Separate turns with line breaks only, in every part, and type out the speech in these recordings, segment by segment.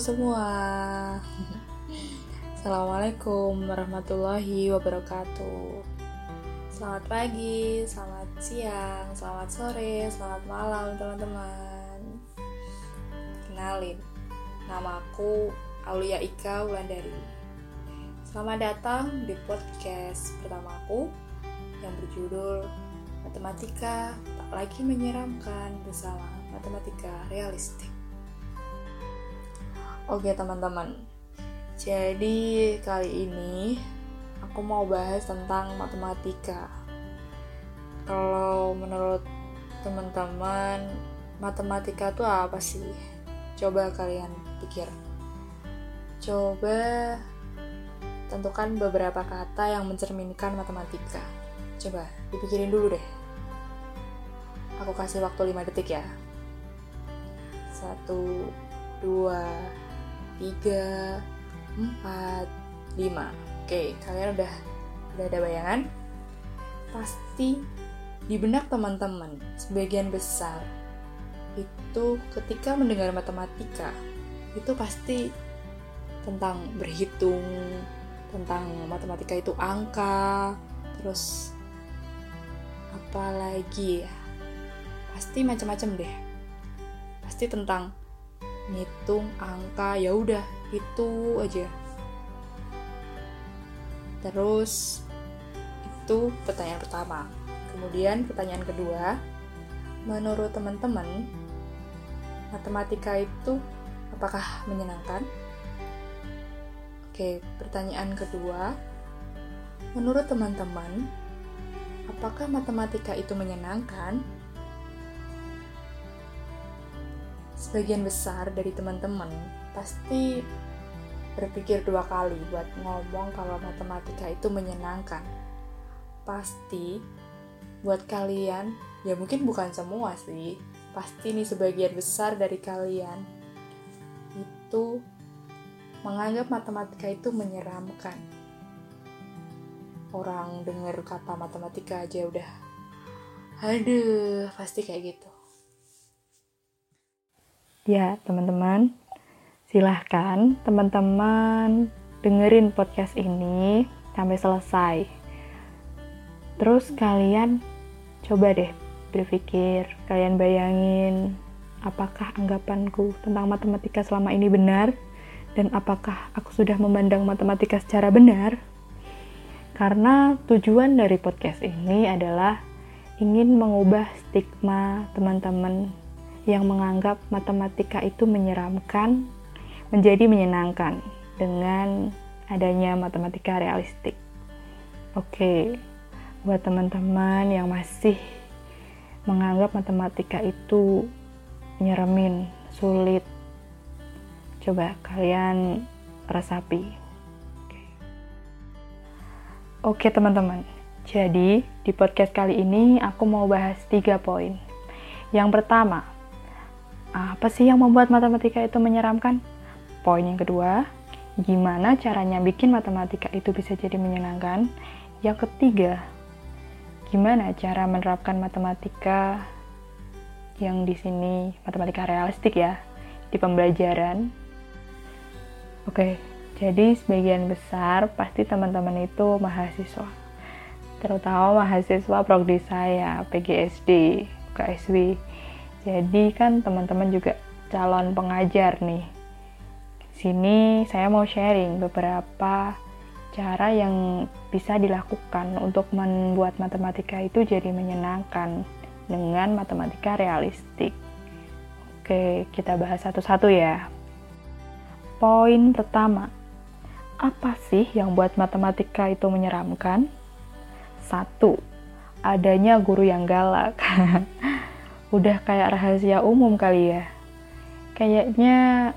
semua. Assalamualaikum warahmatullahi wabarakatuh. Selamat pagi, selamat siang, selamat sore, selamat malam teman-teman. Kenalin, namaku Aulia Ika Wulandari. Selamat datang di podcast pertamaku yang berjudul Matematika Tak Lagi Menyeramkan bersama Matematika Realistik. Oke teman-teman, jadi kali ini aku mau bahas tentang matematika. Kalau menurut teman-teman, matematika itu apa sih? Coba kalian pikir. Coba tentukan beberapa kata yang mencerminkan matematika. Coba dipikirin dulu deh. Aku kasih waktu 5 detik ya. Satu, dua, tiga, empat, lima. Oke, kalian udah udah ada bayangan? Pasti di benak teman-teman sebagian besar itu ketika mendengar matematika itu pasti tentang berhitung, tentang matematika itu angka, terus apalagi ya? Pasti macam-macam deh. Pasti tentang ngitung angka ya udah itu aja. Terus itu pertanyaan pertama. Kemudian pertanyaan kedua menurut teman-teman matematika itu apakah menyenangkan? Oke pertanyaan kedua menurut teman-teman apakah matematika itu menyenangkan sebagian besar dari teman-teman pasti berpikir dua kali buat ngomong kalau matematika itu menyenangkan. Pasti buat kalian, ya mungkin bukan semua sih, pasti nih sebagian besar dari kalian itu menganggap matematika itu menyeramkan. Orang dengar kata matematika aja udah, aduh, pasti kayak gitu.
Ya, teman-teman, silahkan teman-teman dengerin podcast ini sampai selesai. Terus kalian coba deh berpikir, kalian bayangin apakah anggapanku tentang matematika selama ini benar dan apakah aku sudah memandang matematika secara benar? Karena tujuan dari podcast ini adalah ingin mengubah stigma teman-teman yang menganggap matematika itu menyeramkan menjadi menyenangkan dengan adanya matematika realistik. Oke, buat teman-teman yang masih menganggap matematika itu nyeremin, sulit, coba kalian resapi. Oke teman-teman, jadi di podcast kali ini aku mau bahas tiga poin. Yang pertama, apa sih yang membuat matematika itu menyeramkan? Poin yang kedua, gimana caranya bikin matematika itu bisa jadi menyenangkan? Yang ketiga, gimana cara menerapkan matematika yang di sini matematika realistik ya di pembelajaran? Oke, jadi sebagian besar pasti teman-teman itu mahasiswa. Terutama mahasiswa prodi saya, PGSD, KSW jadi kan teman-teman juga calon pengajar nih. Sini saya mau sharing beberapa cara yang bisa dilakukan untuk membuat matematika itu jadi menyenangkan dengan matematika realistik. Oke, kita bahas satu-satu ya. Poin pertama, apa sih yang buat matematika itu menyeramkan? Satu, adanya guru yang galak. udah kayak rahasia umum kali ya. Kayaknya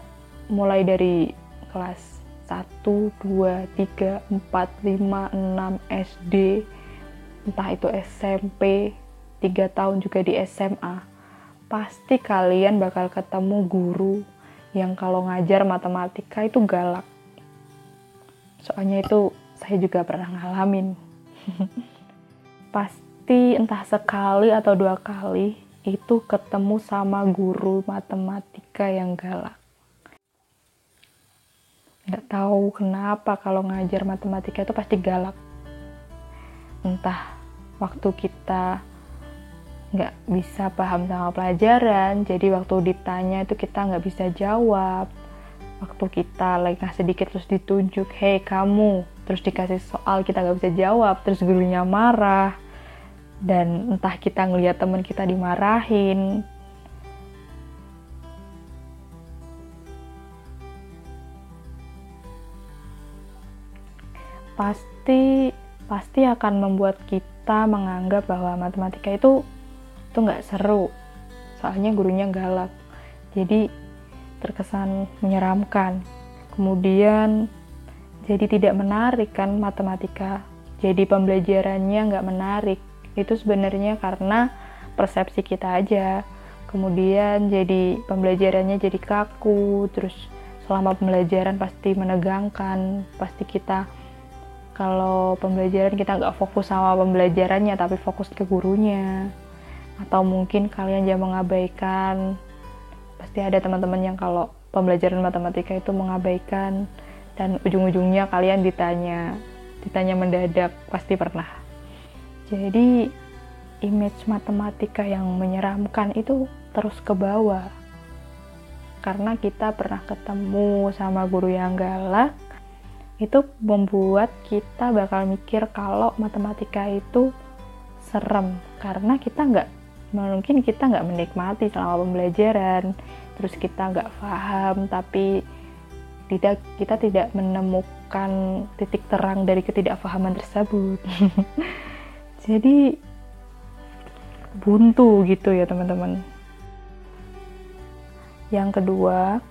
mulai dari kelas 1, 2, 3, 4, 5, 6 SD, entah itu SMP, 3 tahun juga di SMA, pasti kalian bakal ketemu guru yang kalau ngajar matematika itu galak. Soalnya itu saya juga pernah ngalamin. pasti entah sekali atau dua kali itu ketemu sama guru matematika yang galak. nggak tahu kenapa kalau ngajar matematika itu pasti galak. Entah waktu kita nggak bisa paham sama pelajaran jadi waktu ditanya itu kita nggak bisa jawab. Waktu kita lagi ngasih sedikit terus ditunjuk hei kamu. Terus dikasih soal kita nggak bisa jawab. Terus gurunya marah dan entah kita ngelihat teman kita dimarahin. Pasti pasti akan membuat kita menganggap bahwa matematika itu itu nggak seru. Soalnya gurunya galak. Jadi terkesan menyeramkan. Kemudian jadi tidak menarik kan matematika. Jadi pembelajarannya nggak menarik itu sebenarnya karena persepsi kita aja. Kemudian jadi pembelajarannya jadi kaku terus selama pembelajaran pasti menegangkan pasti kita kalau pembelajaran kita nggak fokus sama pembelajarannya tapi fokus ke gurunya. Atau mungkin kalian jangan mengabaikan pasti ada teman-teman yang kalau pembelajaran matematika itu mengabaikan dan ujung-ujungnya kalian ditanya ditanya mendadak pasti pernah jadi image matematika yang menyeramkan itu terus ke bawah. Karena kita pernah ketemu sama guru yang galak itu membuat kita bakal mikir kalau matematika itu serem. Karena kita nggak mungkin kita nggak menikmati selama pembelajaran. Terus kita nggak paham tapi tidak kita tidak menemukan titik terang dari ketidakpahaman tersebut jadi buntu gitu ya teman-teman yang kedua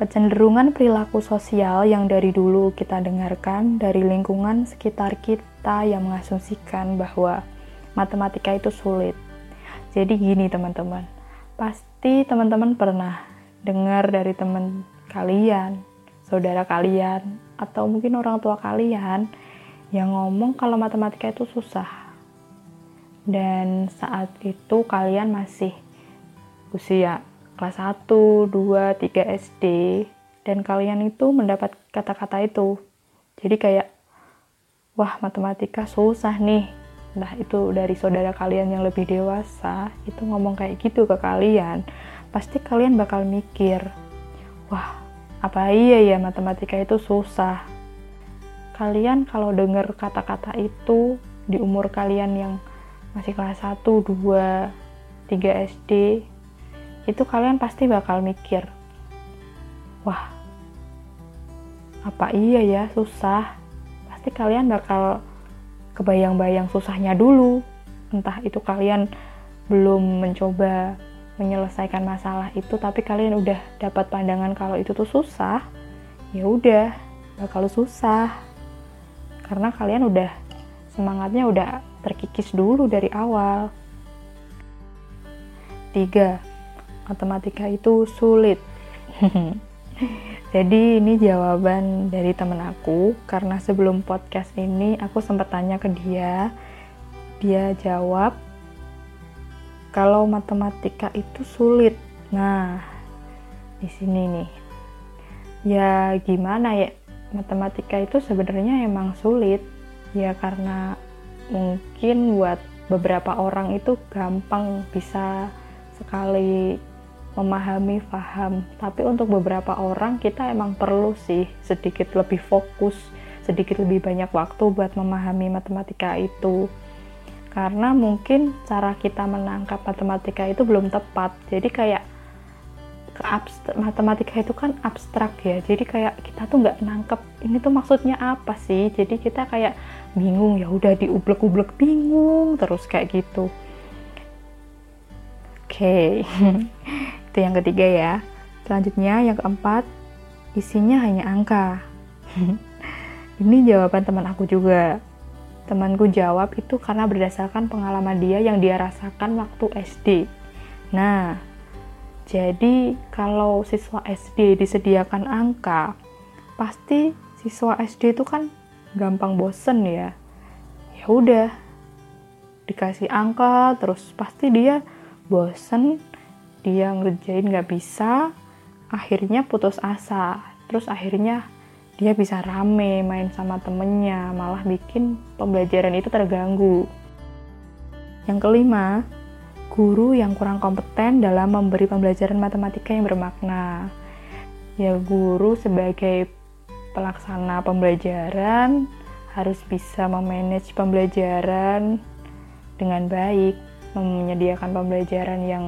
kecenderungan perilaku sosial yang dari dulu kita dengarkan dari lingkungan sekitar kita yang mengasumsikan bahwa matematika itu sulit. Jadi gini teman-teman, pasti teman-teman pernah dengar dari teman kalian, saudara kalian, atau mungkin orang tua kalian yang ngomong kalau matematika itu susah. Dan saat itu kalian masih usia kelas 1, 2, 3 SD dan kalian itu mendapat kata-kata itu. Jadi kayak wah matematika susah nih. Nah, itu dari saudara kalian yang lebih dewasa itu ngomong kayak gitu ke kalian. Pasti kalian bakal mikir, wah, apa iya ya matematika itu susah. Kalian kalau dengar kata-kata itu di umur kalian yang masih kelas 1, 2, 3 SD, itu kalian pasti bakal mikir, wah, apa iya ya susah? Pasti kalian bakal kebayang-bayang susahnya dulu. Entah itu kalian belum mencoba menyelesaikan masalah itu, tapi kalian udah dapat pandangan kalau itu tuh susah, ya udah bakal susah. Karena kalian udah semangatnya udah terkikis dulu dari awal. Tiga, matematika itu sulit. Jadi ini jawaban dari temen aku karena sebelum podcast ini aku sempat tanya ke dia. Dia jawab kalau matematika itu sulit. Nah, di sini nih. Ya gimana ya? Matematika itu sebenarnya emang sulit. Ya karena mungkin buat beberapa orang itu gampang bisa sekali memahami, paham. Tapi untuk beberapa orang kita emang perlu sih sedikit lebih fokus, sedikit lebih banyak waktu buat memahami matematika itu. Karena mungkin cara kita menangkap matematika itu belum tepat. Jadi kayak matematika itu kan abstrak ya. Jadi kayak kita tuh nggak nangkep ini tuh maksudnya apa sih. Jadi kita kayak bingung ya udah diublek-ublek bingung terus kayak gitu. Oke. Okay. Itu yang ketiga ya. Selanjutnya yang keempat, isinya hanya angka. Ini jawaban teman aku juga. Temanku jawab itu karena berdasarkan pengalaman dia yang dia rasakan waktu SD. Nah, jadi kalau siswa SD disediakan angka, pasti siswa SD itu kan gampang bosen ya. Ya udah, dikasih angka terus pasti dia bosen dia ngerjain nggak bisa akhirnya putus asa terus akhirnya dia bisa rame main sama temennya, malah bikin pembelajaran itu terganggu. Yang kelima, guru yang kurang kompeten dalam memberi pembelajaran matematika yang bermakna. Ya, guru sebagai pelaksana pembelajaran harus bisa memanage pembelajaran dengan baik, menyediakan pembelajaran yang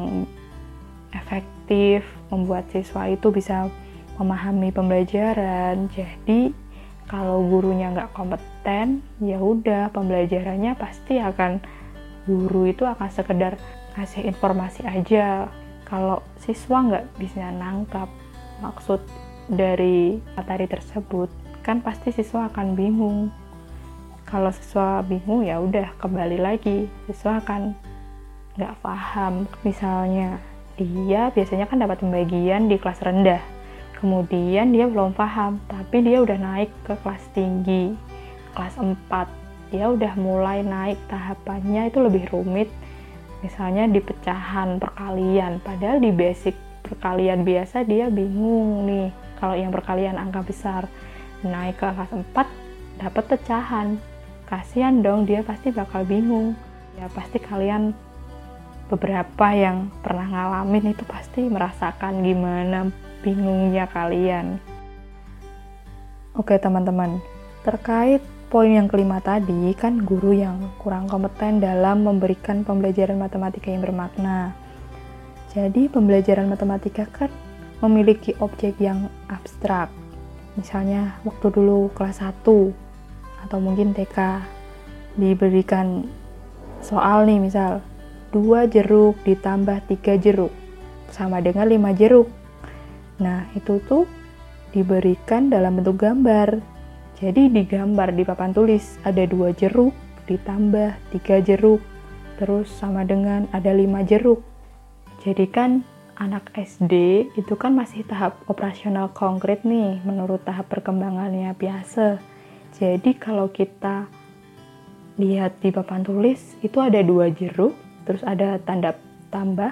efektif, membuat siswa itu bisa memahami pembelajaran. Jadi kalau gurunya nggak kompeten, ya udah pembelajarannya pasti akan guru itu akan sekedar kasih informasi aja. Kalau siswa nggak bisa nangkap maksud dari materi tersebut, kan pasti siswa akan bingung. Kalau siswa bingung ya udah kembali lagi, siswa akan nggak paham. Misalnya dia biasanya kan dapat pembagian di kelas rendah, kemudian dia belum paham tapi dia udah naik ke kelas tinggi kelas 4 dia udah mulai naik tahapannya itu lebih rumit misalnya di pecahan perkalian padahal di basic perkalian biasa dia bingung nih kalau yang perkalian angka besar naik ke kelas 4 dapat pecahan kasihan dong dia pasti bakal bingung ya pasti kalian beberapa yang pernah ngalamin itu pasti merasakan gimana bingungnya kalian. Oke teman-teman, terkait poin yang kelima tadi kan guru yang kurang kompeten dalam memberikan pembelajaran matematika yang bermakna. Jadi pembelajaran matematika kan memiliki objek yang abstrak. Misalnya waktu dulu kelas 1 atau mungkin TK diberikan soal nih misal 2 jeruk ditambah 3 jeruk sama dengan 5 jeruk Nah, itu tuh diberikan dalam bentuk gambar. Jadi digambar di papan tulis ada dua jeruk ditambah tiga jeruk, terus sama dengan ada lima jeruk. Jadi kan anak SD itu kan masih tahap operasional konkret nih menurut tahap perkembangannya biasa. Jadi kalau kita lihat di papan tulis itu ada dua jeruk, terus ada tanda tambah,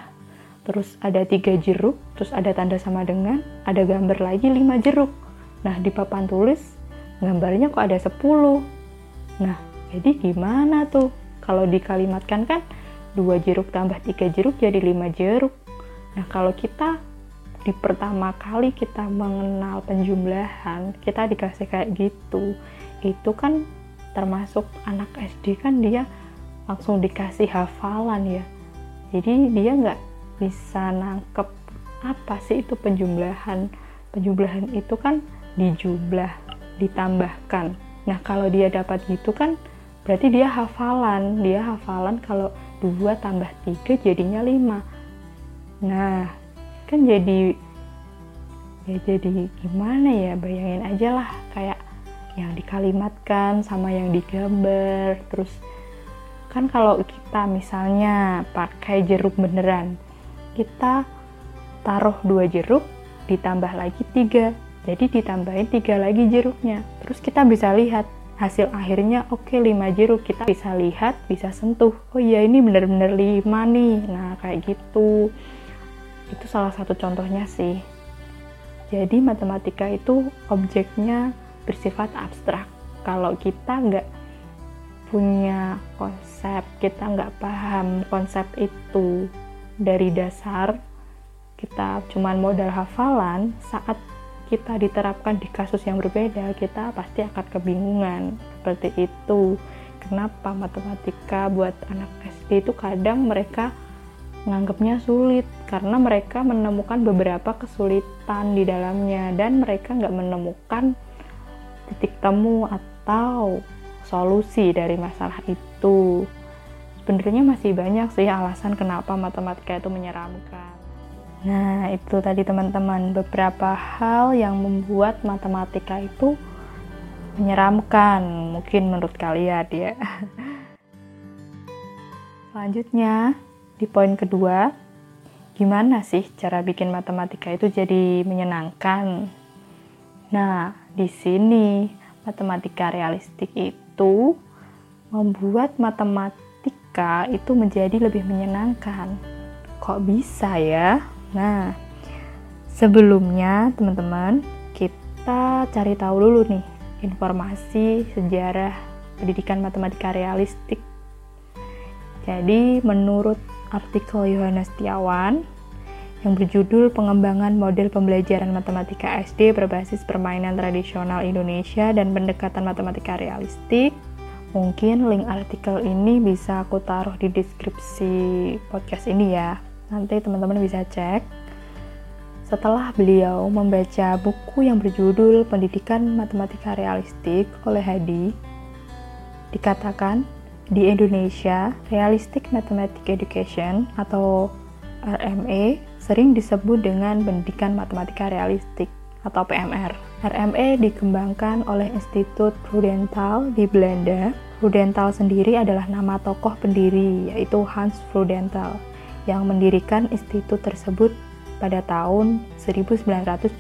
terus ada tiga jeruk, terus ada tanda sama dengan, ada gambar lagi lima jeruk. Nah, di papan tulis gambarnya kok ada 10. Nah, jadi gimana tuh? Kalau dikalimatkan kan dua jeruk tambah tiga jeruk jadi lima jeruk. Nah, kalau kita di pertama kali kita mengenal penjumlahan, kita dikasih kayak gitu. Itu kan termasuk anak SD kan dia langsung dikasih hafalan ya. Jadi dia nggak bisa nangkep apa sih itu penjumlahan penjumlahan itu kan dijumlah ditambahkan. Nah kalau dia dapat gitu kan berarti dia hafalan. Dia hafalan kalau 2 tambah 3 jadinya 5 nah kan jadi ya jadi gimana ya? Bayangin aja lah kayak yang dikalimatkan sama yang digambar. Terus kan kalau kita misalnya pakai jeruk beneran kita taruh dua jeruk ditambah lagi tiga jadi ditambahin tiga lagi jeruknya. Terus kita bisa lihat hasil akhirnya oke okay, 5 jeruk. Kita bisa lihat bisa sentuh. Oh iya ini bener-bener 5 nih. Nah kayak gitu. Itu salah satu contohnya sih. Jadi matematika itu objeknya bersifat abstrak. Kalau kita nggak punya konsep kita nggak paham konsep itu dari dasar kita cuman modal hafalan saat kita diterapkan di kasus yang berbeda kita pasti akan kebingungan. Seperti itu. Kenapa matematika buat anak SD itu kadang mereka nganggapnya sulit? Karena mereka menemukan beberapa kesulitan di dalamnya dan mereka nggak menemukan titik temu atau solusi dari masalah itu. Sebenarnya masih banyak sih alasan kenapa matematika itu menyeramkan. Nah, itu tadi teman-teman beberapa hal yang membuat matematika itu menyeramkan, mungkin menurut kalian ya. Selanjutnya, di poin kedua, gimana sih cara bikin matematika itu jadi menyenangkan? Nah, di sini matematika realistik itu membuat matematika itu menjadi lebih menyenangkan. Kok bisa ya? Nah, sebelumnya teman-teman, kita cari tahu dulu nih informasi sejarah pendidikan matematika realistik. Jadi, menurut artikel Yohanes Setiawan yang berjudul Pengembangan Model Pembelajaran Matematika SD berbasis permainan tradisional Indonesia dan pendekatan matematika realistik. Mungkin link artikel ini bisa aku taruh di deskripsi podcast ini ya. Nanti teman-teman bisa cek. Setelah beliau membaca buku yang berjudul Pendidikan Matematika Realistik oleh Hadi, dikatakan di Indonesia, Realistic Mathematics Education atau RME sering disebut dengan pendidikan matematika realistik atau PMR. RME dikembangkan oleh Institut Prudental di Belanda. Prudental sendiri adalah nama tokoh pendiri, yaitu Hans Prudental, yang mendirikan institut tersebut pada tahun 1971.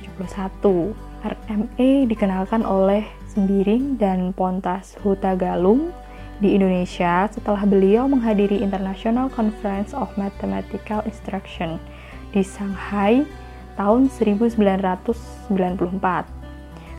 RME dikenalkan oleh Sembiring dan Pontas Hutagalung di Indonesia setelah beliau menghadiri International Conference of Mathematical Instruction di Shanghai tahun 1994.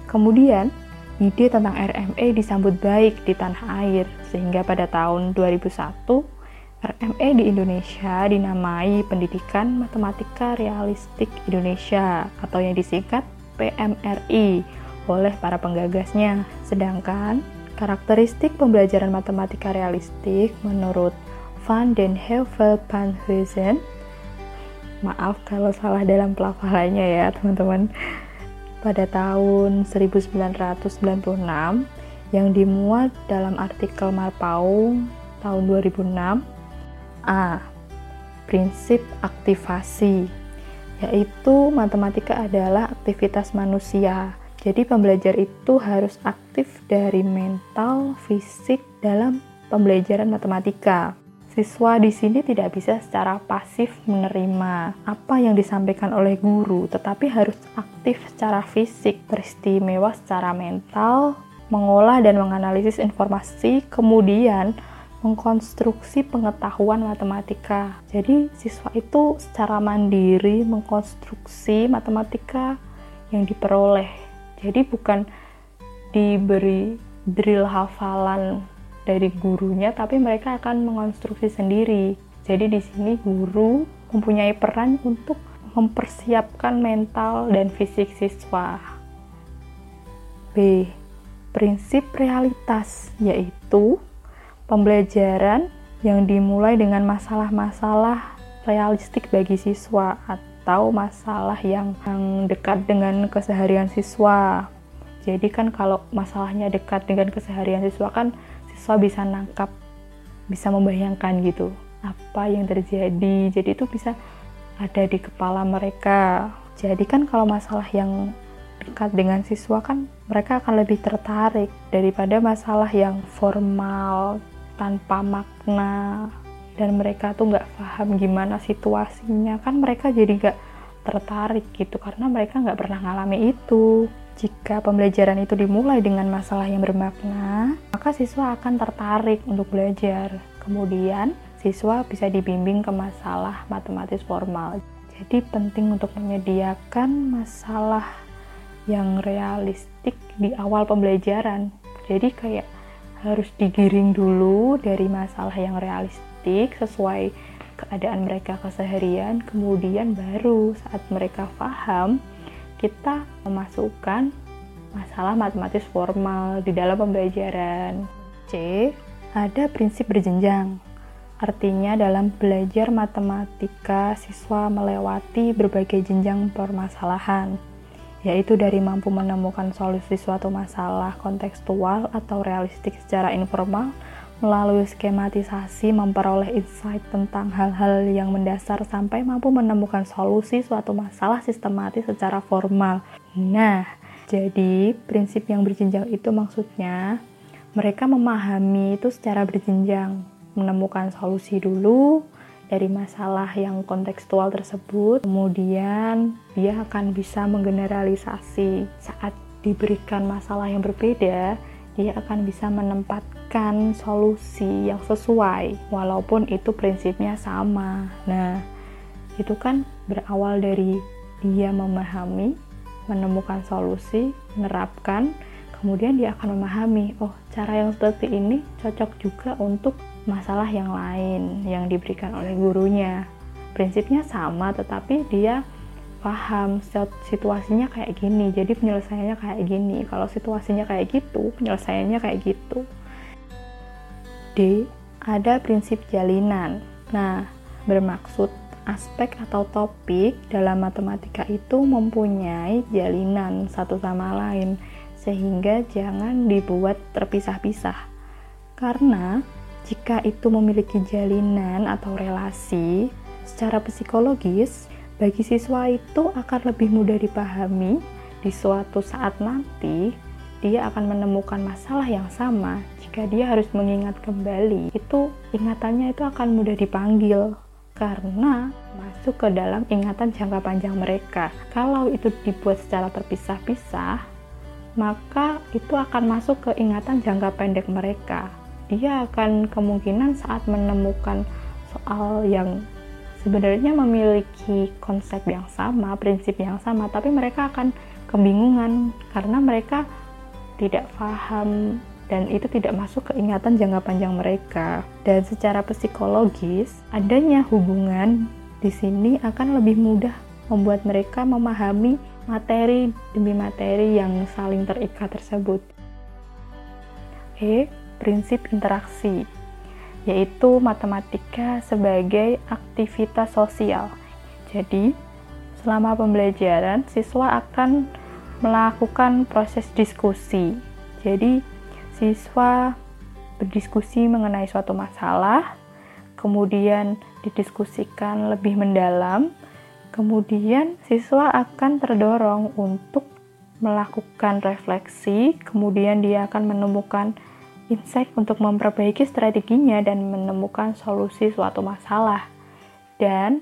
Kemudian, ide tentang RME disambut baik di tanah air sehingga pada tahun 2001 RME di Indonesia dinamai Pendidikan Matematika Realistik Indonesia atau yang disingkat PMRI oleh para penggagasnya. Sedangkan Karakteristik pembelajaran matematika realistik menurut Van den Heuvel van Huizen maaf kalau salah dalam pelafalannya ya teman-teman pada tahun 1996 yang dimuat dalam artikel Marpaung tahun 2006 A. Prinsip aktivasi yaitu matematika adalah aktivitas manusia jadi pembelajar itu harus aktif dari mental, fisik dalam pembelajaran matematika. Siswa di sini tidak bisa secara pasif menerima apa yang disampaikan oleh guru, tetapi harus aktif secara fisik, beristimewa secara mental, mengolah dan menganalisis informasi, kemudian mengkonstruksi pengetahuan matematika. Jadi, siswa itu secara mandiri mengkonstruksi matematika yang diperoleh jadi bukan diberi drill hafalan dari gurunya, tapi mereka akan mengonstruksi sendiri. Jadi di sini guru mempunyai peran untuk mempersiapkan mental dan fisik siswa. B. Prinsip realitas yaitu pembelajaran yang dimulai dengan masalah-masalah realistik bagi siswa atau masalah yang, dekat dengan keseharian siswa. Jadi kan kalau masalahnya dekat dengan keseharian siswa kan siswa bisa nangkap, bisa membayangkan gitu apa yang terjadi. Jadi itu bisa ada di kepala mereka. Jadi kan kalau masalah yang dekat dengan siswa kan mereka akan lebih tertarik daripada masalah yang formal tanpa makna dan mereka tuh nggak paham gimana situasinya. Kan mereka jadi nggak tertarik gitu karena mereka nggak pernah ngalami itu. Jika pembelajaran itu dimulai dengan masalah yang bermakna maka siswa akan tertarik untuk belajar. Kemudian siswa bisa dibimbing ke masalah matematis formal. Jadi penting untuk menyediakan masalah yang realistik di awal pembelajaran. Jadi kayak harus digiring dulu dari masalah yang realistik sesuai keadaan mereka keseharian, kemudian baru saat mereka paham, kita memasukkan masalah matematis formal di dalam pembelajaran. C. Ada prinsip berjenjang. Artinya dalam belajar matematika, siswa melewati berbagai jenjang permasalahan, yaitu dari mampu menemukan solusi suatu masalah kontekstual atau realistik secara informal, melalui skematisasi memperoleh insight tentang hal-hal yang mendasar sampai mampu menemukan solusi suatu masalah sistematis secara formal. Nah, jadi prinsip yang berjenjang itu maksudnya mereka memahami itu secara berjenjang, menemukan solusi dulu dari masalah yang kontekstual tersebut, kemudian dia akan bisa menggeneralisasi saat diberikan masalah yang berbeda, dia akan bisa menempatkan solusi yang sesuai walaupun itu prinsipnya sama. Nah, itu kan berawal dari dia memahami, menemukan solusi, menerapkan, kemudian dia akan memahami, oh cara yang seperti ini cocok juga untuk masalah yang lain yang diberikan oleh gurunya. Prinsipnya sama, tetapi dia paham situasinya kayak gini, jadi penyelesaiannya kayak gini. Kalau situasinya kayak gitu, penyelesaiannya kayak gitu. D. Ada prinsip jalinan. Nah, bermaksud aspek atau topik dalam matematika itu mempunyai jalinan satu sama lain, sehingga jangan dibuat terpisah-pisah. Karena jika itu memiliki jalinan atau relasi secara psikologis, bagi siswa itu akan lebih mudah dipahami di suatu saat nanti dia akan menemukan masalah yang sama jika dia harus mengingat kembali itu ingatannya itu akan mudah dipanggil karena masuk ke dalam ingatan jangka panjang mereka. Kalau itu dibuat secara terpisah-pisah, maka itu akan masuk ke ingatan jangka pendek mereka. Dia akan kemungkinan saat menemukan soal yang sebenarnya memiliki konsep yang sama, prinsip yang sama, tapi mereka akan kebingungan karena mereka tidak paham dan itu tidak masuk ke ingatan jangka panjang mereka. Dan secara psikologis, adanya hubungan di sini akan lebih mudah membuat mereka memahami materi demi materi yang saling terikat tersebut. E. Prinsip interaksi yaitu matematika sebagai aktivitas sosial. Jadi, selama pembelajaran, siswa akan melakukan proses diskusi. Jadi, siswa berdiskusi mengenai suatu masalah, kemudian didiskusikan lebih mendalam, kemudian siswa akan terdorong untuk melakukan refleksi, kemudian dia akan menemukan insight untuk memperbaiki strateginya dan menemukan solusi suatu masalah. Dan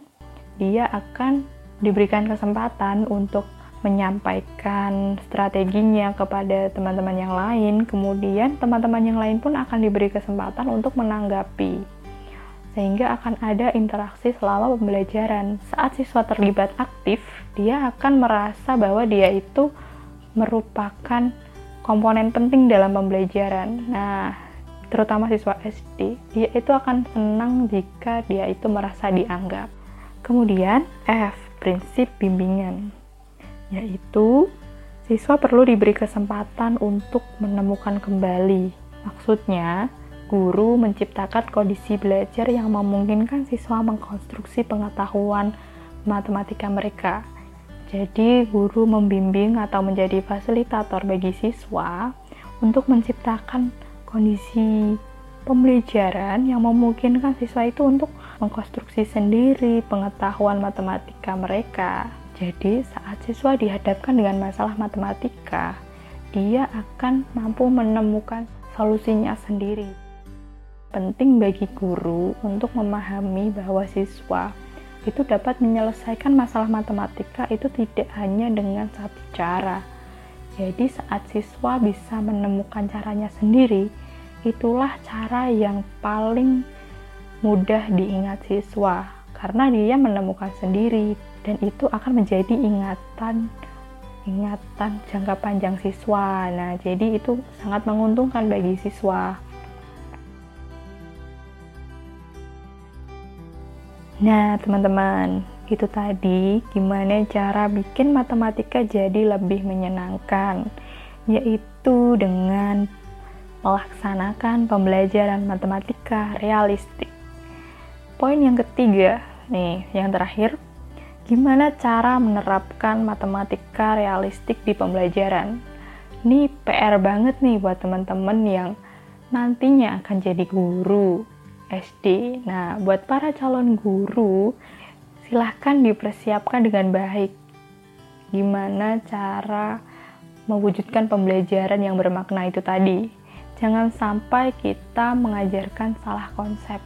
dia akan diberikan kesempatan untuk menyampaikan strateginya kepada teman-teman yang lain, kemudian teman-teman yang lain pun akan diberi kesempatan untuk menanggapi. Sehingga akan ada interaksi selama pembelajaran. Saat siswa terlibat aktif, dia akan merasa bahwa dia itu merupakan komponen penting dalam pembelajaran. Nah, terutama siswa SD, dia itu akan senang jika dia itu merasa dianggap. Kemudian F, prinsip bimbingan yaitu siswa perlu diberi kesempatan untuk menemukan kembali. Maksudnya, guru menciptakan kondisi belajar yang memungkinkan siswa mengkonstruksi pengetahuan matematika mereka. Jadi, guru membimbing atau menjadi fasilitator bagi siswa untuk menciptakan kondisi pembelajaran yang memungkinkan siswa itu untuk mengkonstruksi sendiri pengetahuan matematika mereka. Jadi, saat siswa dihadapkan dengan masalah matematika, dia akan mampu menemukan solusinya sendiri. Penting bagi guru untuk memahami bahwa siswa itu dapat menyelesaikan masalah matematika itu tidak hanya dengan satu cara. Jadi, saat siswa bisa menemukan caranya sendiri, itulah cara yang paling mudah diingat siswa karena dia menemukan sendiri dan itu akan menjadi ingatan ingatan jangka panjang siswa. Nah, jadi itu sangat menguntungkan bagi siswa. Nah, teman-teman, itu tadi gimana cara bikin matematika jadi lebih menyenangkan, yaitu dengan melaksanakan pembelajaran matematika realistik. Poin yang ketiga, nih, yang terakhir, Gimana cara menerapkan matematika realistik di pembelajaran? Ini PR banget nih buat teman-teman yang nantinya akan jadi guru SD. Nah, buat para calon guru, silahkan dipersiapkan dengan baik. Gimana cara mewujudkan pembelajaran yang bermakna itu tadi? Jangan sampai kita mengajarkan salah konsep.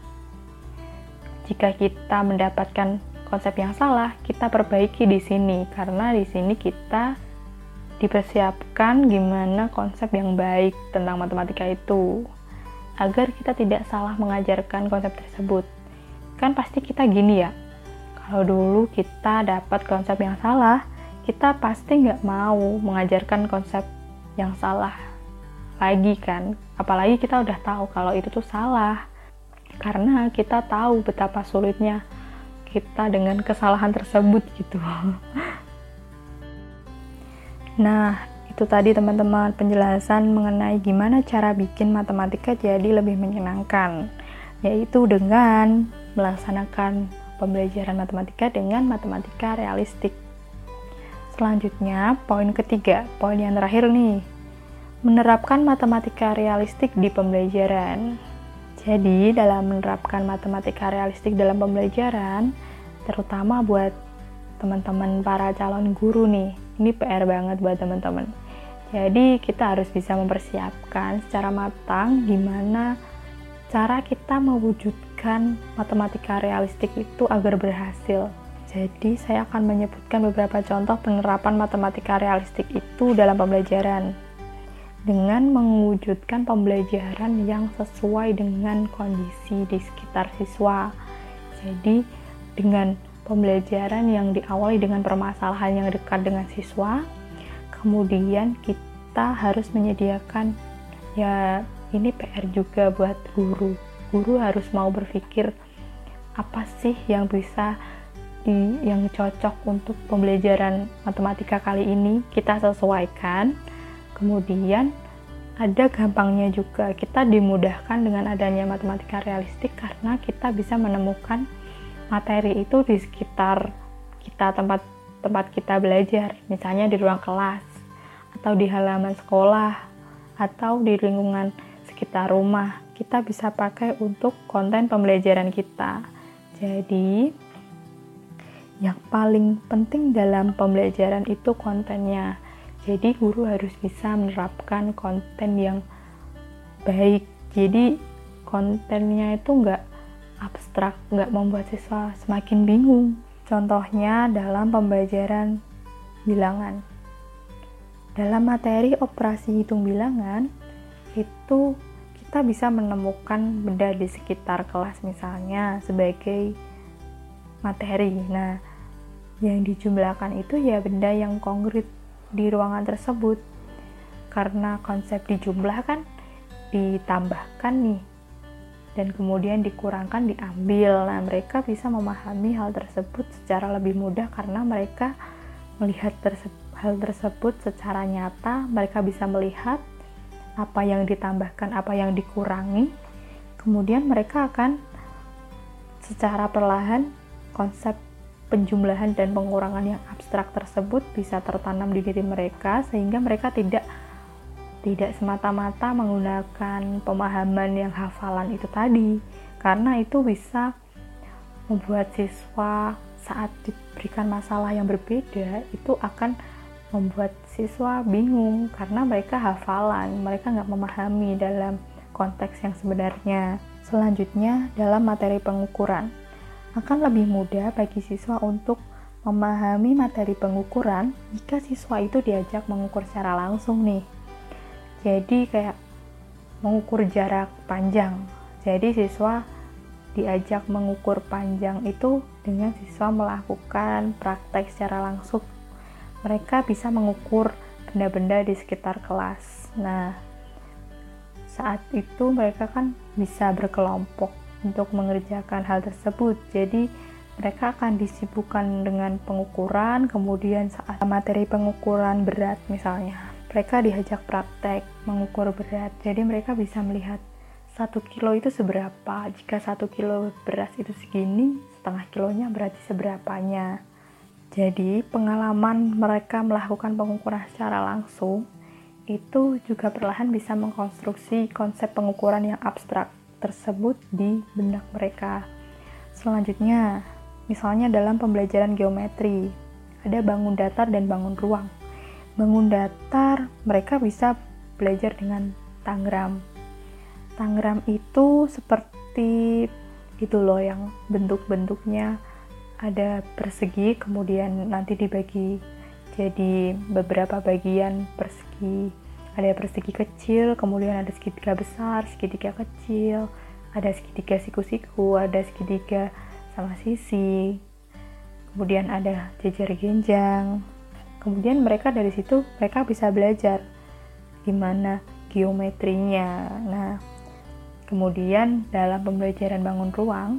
Jika kita mendapatkan konsep yang salah, kita perbaiki di sini karena di sini kita dipersiapkan gimana konsep yang baik tentang matematika itu agar kita tidak salah mengajarkan konsep tersebut. Kan pasti kita gini ya. Kalau dulu kita dapat konsep yang salah, kita pasti nggak mau mengajarkan konsep yang salah lagi kan apalagi kita udah tahu kalau itu tuh salah karena kita tahu betapa sulitnya kita dengan kesalahan tersebut gitu nah itu tadi teman-teman penjelasan mengenai gimana cara bikin matematika jadi lebih menyenangkan yaitu dengan melaksanakan pembelajaran matematika dengan matematika realistik Selanjutnya, poin ketiga, poin yang terakhir nih, menerapkan matematika realistik di pembelajaran. Jadi, dalam menerapkan matematika realistik dalam pembelajaran, terutama buat teman-teman para calon guru nih, ini PR banget buat teman-teman. Jadi, kita harus bisa mempersiapkan secara matang gimana cara kita mewujudkan matematika realistik itu agar berhasil jadi, saya akan menyebutkan beberapa contoh penerapan matematika realistik itu dalam pembelajaran dengan mewujudkan pembelajaran yang sesuai dengan kondisi di sekitar siswa. Jadi, dengan pembelajaran yang diawali dengan permasalahan yang dekat dengan siswa, kemudian kita harus menyediakan ya ini PR juga buat guru. Guru harus mau berpikir apa sih yang bisa di yang cocok untuk pembelajaran matematika kali ini kita sesuaikan kemudian ada gampangnya juga kita dimudahkan dengan adanya matematika realistik karena kita bisa menemukan materi itu di sekitar kita tempat tempat kita belajar misalnya di ruang kelas atau di halaman sekolah atau di lingkungan sekitar rumah kita bisa pakai untuk konten pembelajaran kita jadi yang paling penting dalam pembelajaran itu kontennya. Jadi guru harus bisa menerapkan konten yang baik. Jadi kontennya itu nggak abstrak, nggak membuat siswa semakin bingung. Contohnya dalam pembelajaran bilangan. Dalam materi operasi hitung bilangan, itu kita bisa menemukan benda di sekitar kelas misalnya sebagai materi. Nah, yang dijumlahkan itu ya benda yang konkret di ruangan tersebut. Karena konsep dijumlah kan ditambahkan nih dan kemudian dikurangkan diambil. Nah, mereka bisa memahami hal tersebut secara lebih mudah karena mereka melihat terse hal tersebut secara nyata, mereka bisa melihat apa yang ditambahkan, apa yang dikurangi. Kemudian mereka akan secara perlahan konsep penjumlahan dan pengurangan yang abstrak tersebut bisa tertanam di diri mereka sehingga mereka tidak tidak semata-mata menggunakan pemahaman yang hafalan itu tadi karena itu bisa membuat siswa saat diberikan masalah yang berbeda itu akan membuat siswa bingung karena mereka hafalan mereka nggak memahami dalam konteks yang sebenarnya selanjutnya dalam materi pengukuran akan lebih mudah bagi siswa untuk memahami materi pengukuran jika siswa itu diajak mengukur secara langsung nih. Jadi kayak mengukur jarak panjang. Jadi siswa diajak mengukur panjang itu dengan siswa melakukan praktek secara langsung. Mereka bisa mengukur benda-benda di sekitar kelas. Nah, saat itu mereka kan bisa berkelompok untuk mengerjakan hal tersebut. Jadi mereka akan disibukkan dengan pengukuran, kemudian saat materi pengukuran berat misalnya, mereka diajak praktek mengukur berat. Jadi mereka bisa melihat satu kilo itu seberapa. Jika satu kilo beras itu segini, setengah kilonya berarti seberapanya. Jadi pengalaman mereka melakukan pengukuran secara langsung itu juga perlahan bisa mengkonstruksi konsep pengukuran yang abstrak tersebut di benak mereka. Selanjutnya, misalnya dalam pembelajaran geometri, ada bangun datar dan bangun ruang. Bangun datar, mereka bisa belajar dengan tangram. Tangram itu seperti itu loh yang bentuk-bentuknya ada persegi, kemudian nanti dibagi jadi beberapa bagian persegi. Ada persegi kecil, kemudian ada segitiga besar, segitiga kecil, ada segitiga siku-siku, ada segitiga sama sisi, kemudian ada jejer genjang, kemudian mereka dari situ mereka bisa belajar gimana geometrinya. Nah kemudian dalam pembelajaran bangun ruang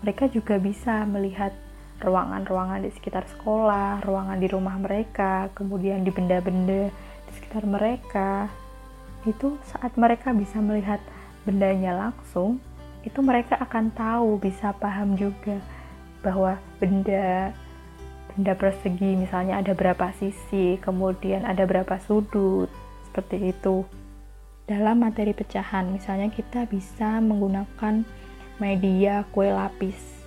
mereka juga bisa melihat ruangan-ruangan di sekitar sekolah, ruangan di rumah mereka, kemudian di benda-benda di sekitar mereka. Itu saat mereka bisa melihat bendanya langsung, itu mereka akan tahu, bisa paham juga bahwa benda benda persegi misalnya ada berapa sisi, kemudian ada berapa sudut, seperti itu. Dalam materi pecahan, misalnya kita bisa menggunakan media kue lapis.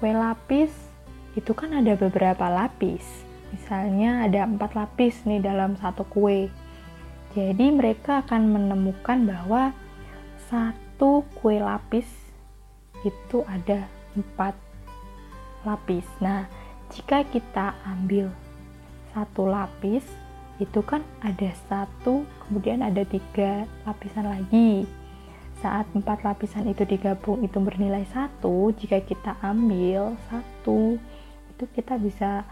Kue lapis itu kan ada beberapa lapis. Misalnya ada empat lapis nih dalam satu kue. Jadi mereka akan menemukan bahwa satu kue lapis itu ada empat lapis. Nah, jika kita ambil satu lapis itu kan ada satu kemudian ada tiga lapisan lagi saat empat lapisan itu digabung itu bernilai satu jika kita ambil satu itu kita bisa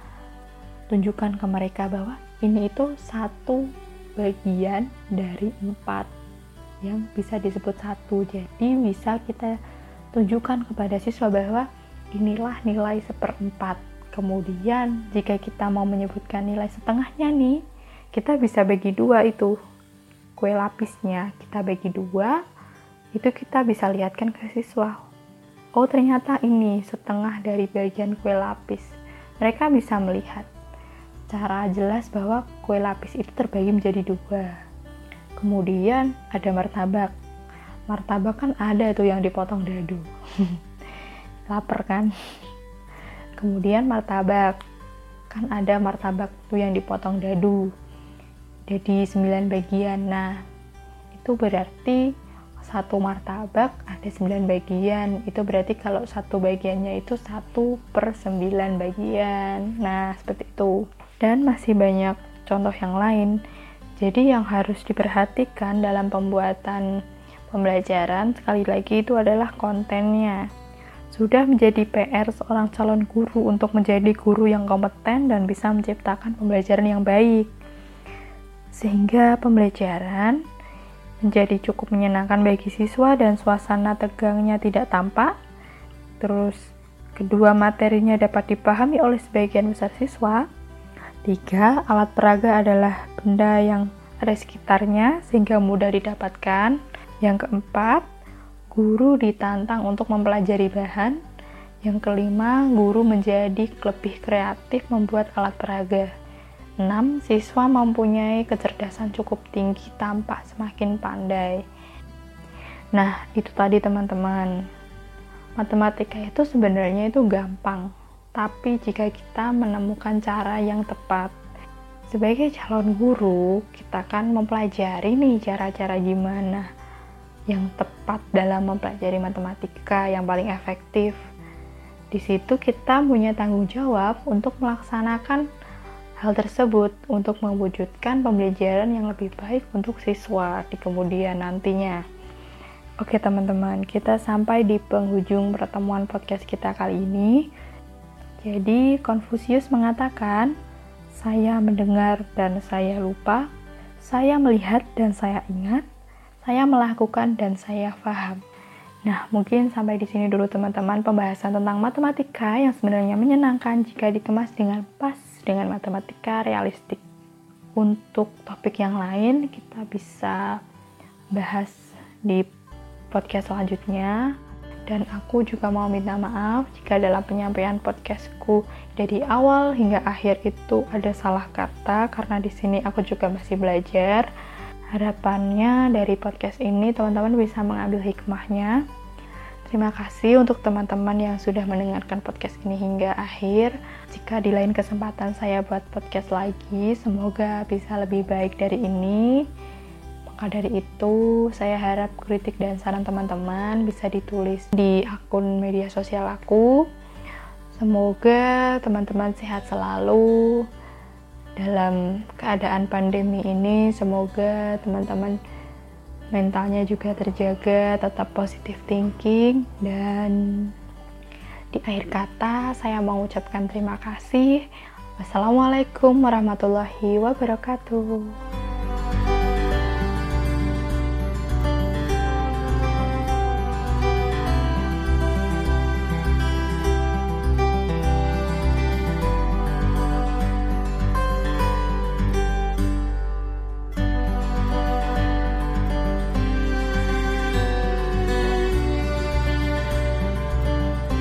tunjukkan ke mereka bahwa ini itu satu bagian dari empat yang bisa disebut satu jadi bisa kita tunjukkan kepada siswa bahwa inilah nilai seperempat Kemudian, jika kita mau menyebutkan nilai setengahnya nih, kita bisa bagi dua itu kue lapisnya. Kita bagi dua, itu kita bisa lihatkan ke siswa. Oh, ternyata ini setengah dari bagian kue lapis. Mereka bisa melihat cara jelas bahwa kue lapis itu terbagi menjadi dua. Kemudian ada martabak. Martabak kan ada tuh yang dipotong dadu. Laper kan? kemudian martabak kan ada martabak tuh yang dipotong dadu jadi 9 bagian nah itu berarti satu martabak ada 9 bagian. Itu berarti kalau satu bagiannya itu satu per 9 bagian. Nah seperti itu. Dan masih banyak contoh yang lain. Jadi yang harus diperhatikan dalam pembuatan pembelajaran sekali lagi itu adalah kontennya. Sudah menjadi PR seorang calon guru untuk menjadi guru yang kompeten dan bisa menciptakan pembelajaran yang baik. Sehingga pembelajaran menjadi cukup menyenangkan bagi siswa dan suasana tegangnya tidak tampak. Terus, kedua materinya dapat dipahami oleh sebagian besar siswa. Tiga, alat peraga adalah benda yang ada sekitarnya sehingga mudah didapatkan. Yang keempat, guru ditantang untuk mempelajari bahan. Yang kelima, guru menjadi lebih kreatif membuat alat peraga. 6. Siswa mempunyai kecerdasan cukup tinggi tampak semakin pandai. Nah, itu tadi teman-teman. Matematika itu sebenarnya itu gampang, tapi jika kita menemukan cara yang tepat, sebagai calon guru, kita kan mempelajari nih cara-cara gimana yang tepat dalam mempelajari matematika yang paling efektif. Di situ kita punya tanggung jawab untuk melaksanakan hal tersebut untuk mewujudkan pembelajaran yang lebih baik untuk siswa di kemudian nantinya. Oke teman-teman, kita sampai di penghujung pertemuan podcast kita kali ini. Jadi Konfusius mengatakan, saya mendengar dan saya lupa, saya melihat dan saya ingat, saya melakukan dan saya paham. Nah, mungkin sampai di sini dulu teman-teman pembahasan tentang matematika yang sebenarnya menyenangkan jika dikemas dengan pas dengan matematika realistik. Untuk topik yang lain kita bisa bahas di podcast selanjutnya dan aku juga mau minta maaf jika dalam penyampaian podcastku dari awal hingga akhir itu ada salah kata karena di sini aku juga masih belajar Harapannya dari podcast ini teman-teman bisa mengambil hikmahnya. Terima kasih untuk teman-teman yang sudah mendengarkan podcast ini hingga akhir. Jika di lain kesempatan saya buat podcast lagi, semoga bisa lebih baik dari ini. Maka dari itu, saya harap kritik dan saran teman-teman bisa ditulis di akun media sosial aku. Semoga teman-teman sehat selalu, dalam keadaan pandemi ini semoga teman-teman mentalnya juga terjaga, tetap positive thinking dan di akhir kata saya mau ucapkan terima kasih Wassalamualaikum warahmatullahi wabarakatuh.